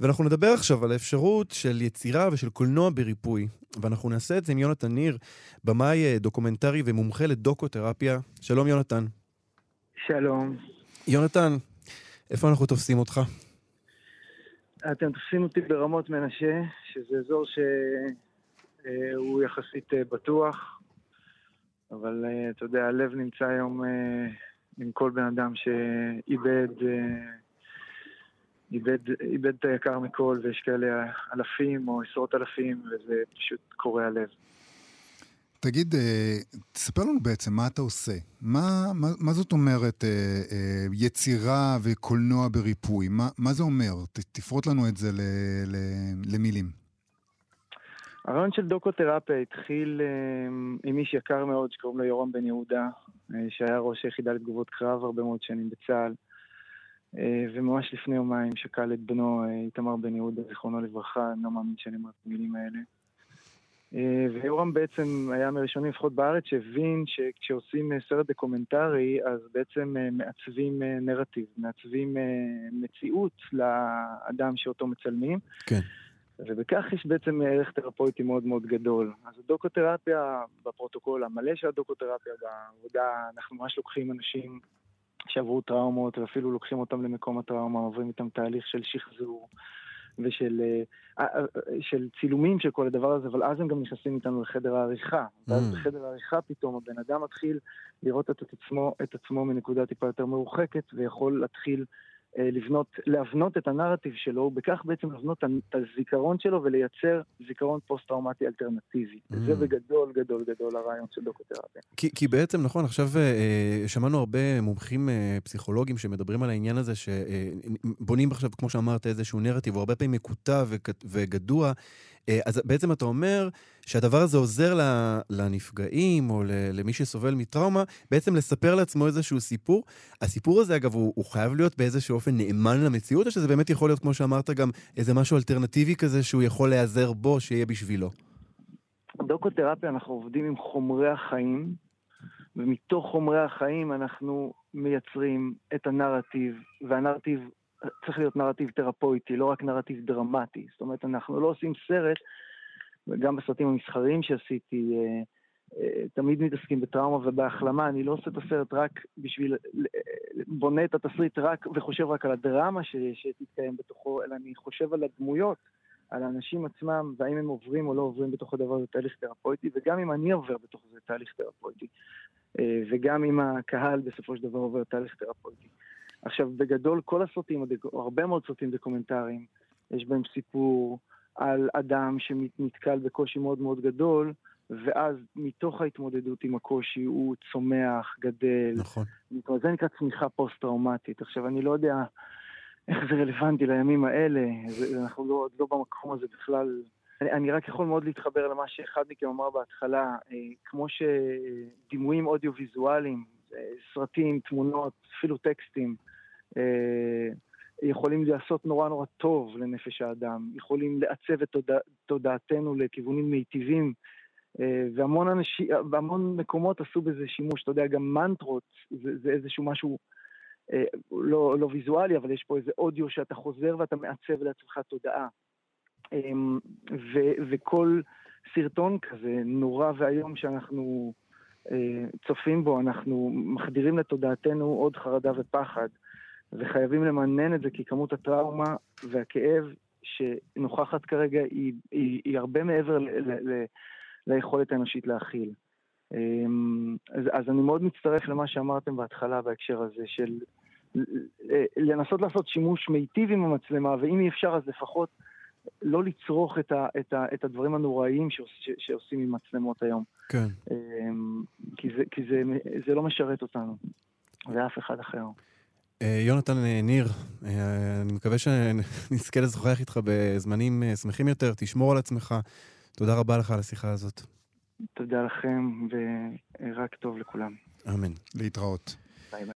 ואנחנו נדבר עכשיו על האפשרות של יצירה ושל קולנוע בריפוי. ואנחנו נעשה את זה עם יונתן ניר, במאי אה, דוקומנטרי ומומחה לדוקותרפיה. שלום, יונתן. שלום. יונתן, איפה אנחנו תופסים אותך? אתם תופסים אותי ברמות מנשה, שזה אזור שהוא יחסית אה, בטוח, אבל אה, אתה יודע, הלב נמצא היום עם כל בן אדם שאיבד איבד, איבד את היקר מכל, ויש כאלה אלפים או עשרות אלפים, וזה פשוט קורע לב. תגיד, אה, תספר לנו בעצם מה אתה עושה. מה, מה, מה זאת אומרת אה, אה, יצירה וקולנוע בריפוי? מה, מה זה אומר? ת, תפרוט לנו את זה ל, ל, למילים. הרעיון של דוקותרפיה התחיל עם איש יקר מאוד שקוראים לו יורם בן יהודה, שהיה ראש היחידה לתגובות קרב הרבה מאוד שנים בצה"ל. אה, וממש לפני יומיים שכל את בנו אה, איתמר בן יהודה, זיכרונו לברכה, אני לא מאמין שאני אומר את המילים האלה. אה, ויורם בעצם היה מהראשונים, לפחות בארץ, שהבין שכשעושים סרט דוקומנטרי, אז בעצם מעצבים נרטיב, מעצבים מציאות לאדם שאותו מצלמים. כן. ובכך יש בעצם ערך תרפויטי מאוד מאוד גדול. אז הדוקותרפיה, בפרוטוקול המלא של הדוקותרפיה, בעבודה, אנחנו ממש לוקחים אנשים שעברו טראומות, ואפילו לוקחים אותם למקום הטראומה, עוברים איתם תהליך של שחזור ושל אה, אה, של צילומים של כל הדבר הזה, אבל אז הם גם נכנסים איתנו לחדר העריכה. Mm. ואז בחדר העריכה פתאום הבן אדם מתחיל לראות את עצמו, את עצמו מנקודה טיפה יותר מרוחקת, ויכול להתחיל אה, לבנות, להבנות את הנרטיב שלו, ובכך בעצם לבנות את הזיכרון שלו ולייצר זיכרון פוסט-טראומטי אלטרנטיבי. Mm. זה בגדול, גדול, גדול הרעיון של דוקותרפיה. כי, כי בעצם, נכון, עכשיו אה, שמענו הרבה מומחים אה, פסיכולוגים שמדברים על העניין הזה, שבונים עכשיו, כמו שאמרת, איזשהו נרטיב, הוא הרבה פעמים מקוטע וגדוע. אה, אז בעצם אתה אומר שהדבר הזה עוזר לנפגעים או למי שסובל מטראומה, בעצם לספר לעצמו איזשהו סיפור. הסיפור הזה, אגב, הוא, הוא חייב להיות באיזשהו אופן נאמן למציאות, או שזה באמת יכול להיות, כמו שאמרת, גם איזה משהו אלטרנטיבי כזה שהוא יכול להיעזר בו, שיהיה בשבילו? דוקותרפיה, אנחנו עובדים עם חומרי החיים, ומתוך חומרי החיים אנחנו מייצרים את הנרטיב, והנרטיב צריך להיות נרטיב תרפויטי, לא רק נרטיב דרמטי. זאת אומרת, אנחנו לא עושים סרט, וגם בסרטים המסחריים שעשיתי, אה, אה, תמיד מתעסקים בטראומה ובהחלמה, אני לא עושה את הסרט רק בשביל, בונה את התסריט רק וחושב רק על הדרמה ש, שתתקיים בתוכו, אלא אני חושב על הדמויות, על האנשים עצמם, והאם הם עוברים או לא עוברים בתוך הדבר הזה תהליך תרפויטי, וגם אם אני עובר בתוך זה תהליך תרפויטי, אה, וגם אם הקהל בסופו של דבר עובר תהליך תרפויטי. עכשיו, בגדול, כל הסרטים, או הרבה מאוד סרטים דוקומנטריים, יש בהם סיפור על אדם שנתקל בקושי מאוד מאוד גדול, ואז מתוך ההתמודדות עם הקושי הוא צומח, גדל. נכון. זה נקרא צמיחה פוסט-טראומטית. עכשיו, אני לא יודע איך זה רלוונטי לימים האלה, אנחנו לא, לא במקום הזה בכלל. אני, אני רק יכול מאוד להתחבר למה שאחד מכם אמר בהתחלה, אה, כמו שדימויים אודיו-ויזואליים, סרטים, תמונות, אפילו טקסטים, אה, יכולים לעשות נורא נורא טוב לנפש האדם, יכולים לעצב את תודע, תודעתנו לכיוונים מיטיבים, אה, והמון אנשים, בהמון מקומות עשו בזה שימוש, אתה יודע, גם מנטרות זה, זה איזשהו משהו אה, לא, לא ויזואלי, אבל יש פה איזה אודיו שאתה חוזר ואתה מעצב לעצמך תודעה. ו, וכל סרטון כזה נורא ואיום שאנחנו צופים בו, אנחנו מחדירים לתודעתנו עוד חרדה ופחד. וחייבים למנן את זה כי כמות הטראומה והכאב שנוכחת כרגע היא, היא, היא הרבה מעבר ל, ל, ל, ליכולת האנושית להכיל. אמ, אז, אז אני מאוד מצטרף למה שאמרתם בהתחלה בהקשר הזה של לנסות לעשות שימוש מיטיב עם המצלמה, ואם אי אפשר אז לפחות לא לצרוך את, ה, את, ה, את הדברים הנוראיים שעוש, שעושים עם מצלמות היום. כן. אמ, כי, זה, כי זה, זה לא משרת אותנו, ואף אחד אחר. אה, יונתן אה, ניר, אה, אני מקווה שנזכה לשוחח איתך בזמנים שמחים יותר, תשמור על עצמך. תודה רבה לך על השיחה הזאת. תודה לכם, ורק טוב לכולם. אמן. להתראות. ביי ביי.